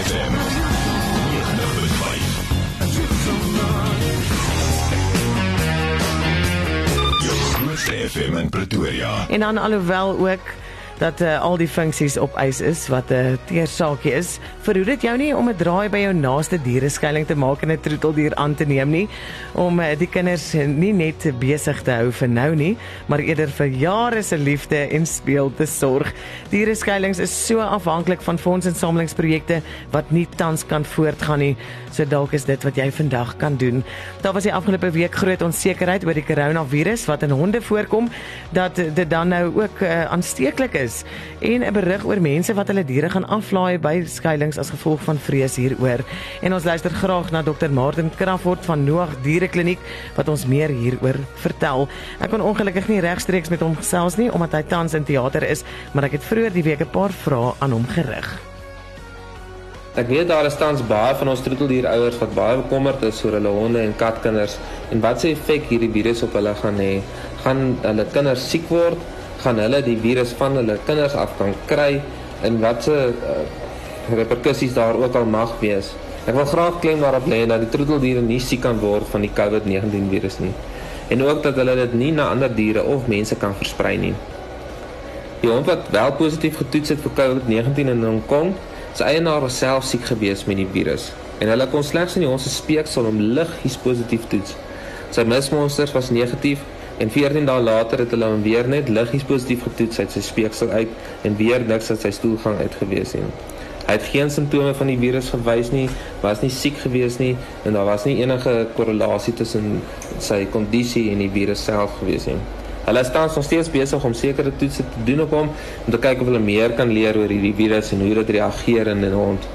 FM. Groot FM in Pretoria. En dan alhoewel ook dat uh, al die funksies op ys is wat 'n uh, teersaakie is, verhoed dit jou nie om 'n draai by jou naaste diereskuiling te maak en 'n troeteldier aan te neem nie, om uh, die kinders nie net besig te hou vir nou nie, maar eerder vir jare se liefde en speel te sorg. Diereskuilings is so afhanklik van fondsinsamelingsprojekte wat nie tans kan voortgaan nie. So dalk is dit wat jy vandag kan doen. Daar was die afgelope week groot onsekerheid oor die koronavirus wat in honde voorkom dat dit dan nou ook uh, aansteeklik is is en 'n berig oor mense wat hulle diere gaan aflaai by skuilings as gevolg van vrees hieroor. En ons luister graag na Dr. Martin Crawford van Noag Dierekliniek wat ons meer hieroor vertel. Ek kon ongelukkig nie regstreeks met hom gesels nie omdat hy tans in teater is, maar ek het vroeër die week 'n paar vrae aan hom gerig. Ek weet daar is tans baie van ons troeteldierouers wat baie bekommerd is oor hulle honde en katkinders en wat se effek hierdie virus op hulle gaan hê. Gaan hulle kinders siek word? Gaan hulle die virus van hulle kinders af kan kry en wat se uh, reperkusies daar ook al mag wees. Ek wil graag klem daarop lê dat die troeteldiere nie siek kan word van die COVID-19 virus nie en ook dat hulle dit nie na ander diere of mense kan versprei nie. Die hond wat wel positief getoets het vir COVID-19 in Hong Kong, sy eienaar was self siek gewees met die virus en hulle kon slegs in die hond se speeksel om liggies positief toets. Sy mismonsters was negatief En 14 dae later het hulle hom weer net liggies positief getoets uit sy speeksel uit en weer niks uit sy stoelgang uit gewees nie. Hy het geen simptome van die virus gewys nie, was nie siek gewees nie en daar was nie enige korrelasie tussen sy kondisie en die virus self gewees nie. Hulle staan nog steeds besig om sekere toetse te doen op hom om te kyk of hulle meer kan leer oor hierdie virus en hoe dit reageer in 'n hond.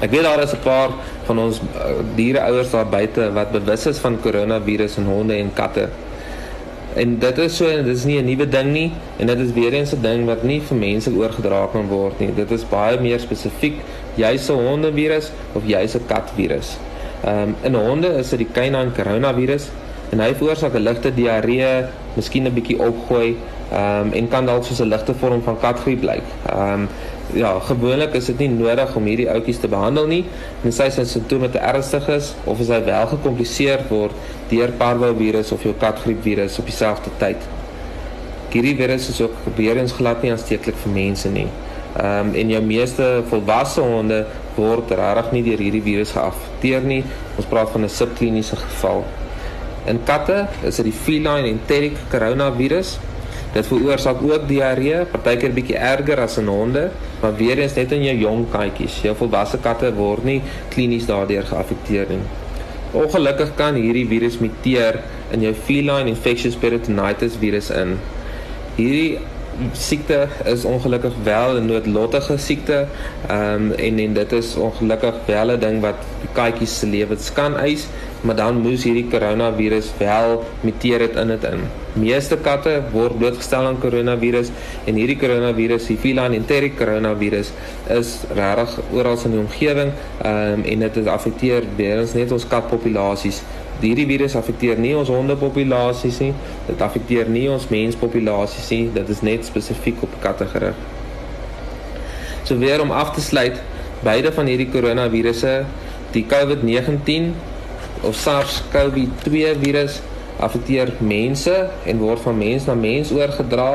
Ek weet daar is 'n paar van ons uh, diereouers daar buite wat bewus is van koronavirus in honde en katte. En dit is so dit is nie 'n nuwe ding nie en dit is weer eens 'n ding wat nie vir mense oorgedra kan word nie. Dit is baie meer spesifiek jy's 'n hondevirus of jy's 'n katvirus. Ehm um, in honde is dit die canine coronavirus en hy veroorsaak 'n ligte diarree, miskien 'n bietjie opgooi, um, en kan dalk soos 'n ligte vorm van katgriep lyk. Ehm um, ja, gewoonlik is dit nie nodig om hierdie ouetjies te behandel nie, tensy sy simptome te ernstig is of as hy wel gekompliseer word deur parvovirus of jou katgriepvirus op dieselfde tyd. Hierdie virus is ook gebeurens glad nie aansteeklik vir mense nie. Ehm um, en jou meeste volwasse honde word regtig nie deur hierdie virus geaffekteer nie. Ons praat van 'n subkliniese geval. In katte is dit die feline enteric coronavirus Dit veroorsaak ook diarree, partykeer bietjie erger as in honde, maar weer eens net in jou jong katjies. Jou volwasse katte word nie klinies daardeur geaffekteer nie. Ongelukkig kan hierdie virus muteer in jou feline infectious peritonitis virus in. Hierdie siekte is ongelukkig wel 'n noodlottige siekte. Ehm um, en en dit is ongelukkig wel 'n ding wat katjies se lewens kan eis, maar dan moes hierdie koronavirus wel muteer dit in dit in. Meeste katte word blootgestel aan koronavirus en hierdie koronavirus, die feline enteric koronavirus, is regtig oral in die omgewing ehm um, en dit affekteer weer ons net ons katpopulasies hierdie virus affekteer nie ons hondepopulasies nie. Dit affekteer nie ons menspopulasies nie. Dit is net spesifiek op katte gerig. So weer om af te sluit, beide van hierdie koronavirusse, die COVID-19 of SARS-CoV-2 virus affekteer mense en word van mens na mens oorgedra.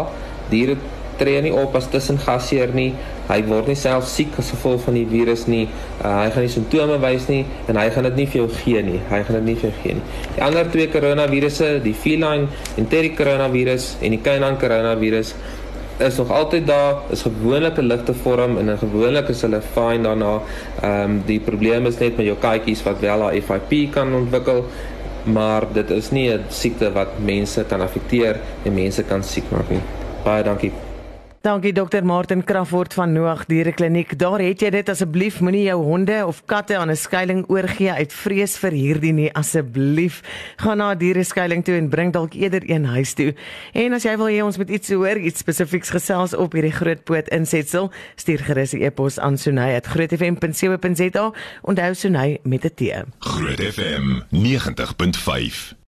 Diere tree nie op as tussengasheer nie. Hy word nie self siek as gevolg van die virus nie. Uh, hy gaan nie simptome wys nie en hy gaan dit nie vir jou gee nie. Hy gaan dit nie vir jou gee nie. Die ander twee koronavirusse, die feline enteric coronavirus en die canine coronavirus is nog altyd daar. Is gewoonlik 'n ligte vorm en 'n gewoonlik is hulle fyn daarna. Ehm um, die probleem is net met jou katjies wat wel haar FIP kan ontwikkel maar dit is nie 'n siekte wat mense kan affekteer en mense kan siek maak nie. Baie dankie. Dankie dokter Martin Crawford van Noag Dierekliniek. Daar het jy dit asseblief moenie jou honde of katte aan 'n skuilings oorgee uit vrees vir hierdie nie asseblief. Gaan na 'n diereskuilings toe en bring dalk eerder een huis toe. En as jy wil hê ons moet iets hoor, iets spesifieks gesels op hierdie grootpoot insetsel, stuur gerus 'n e-pos aan sunay@grootfm.co.za en onthou sunay met 'n T. Groot FM 90.5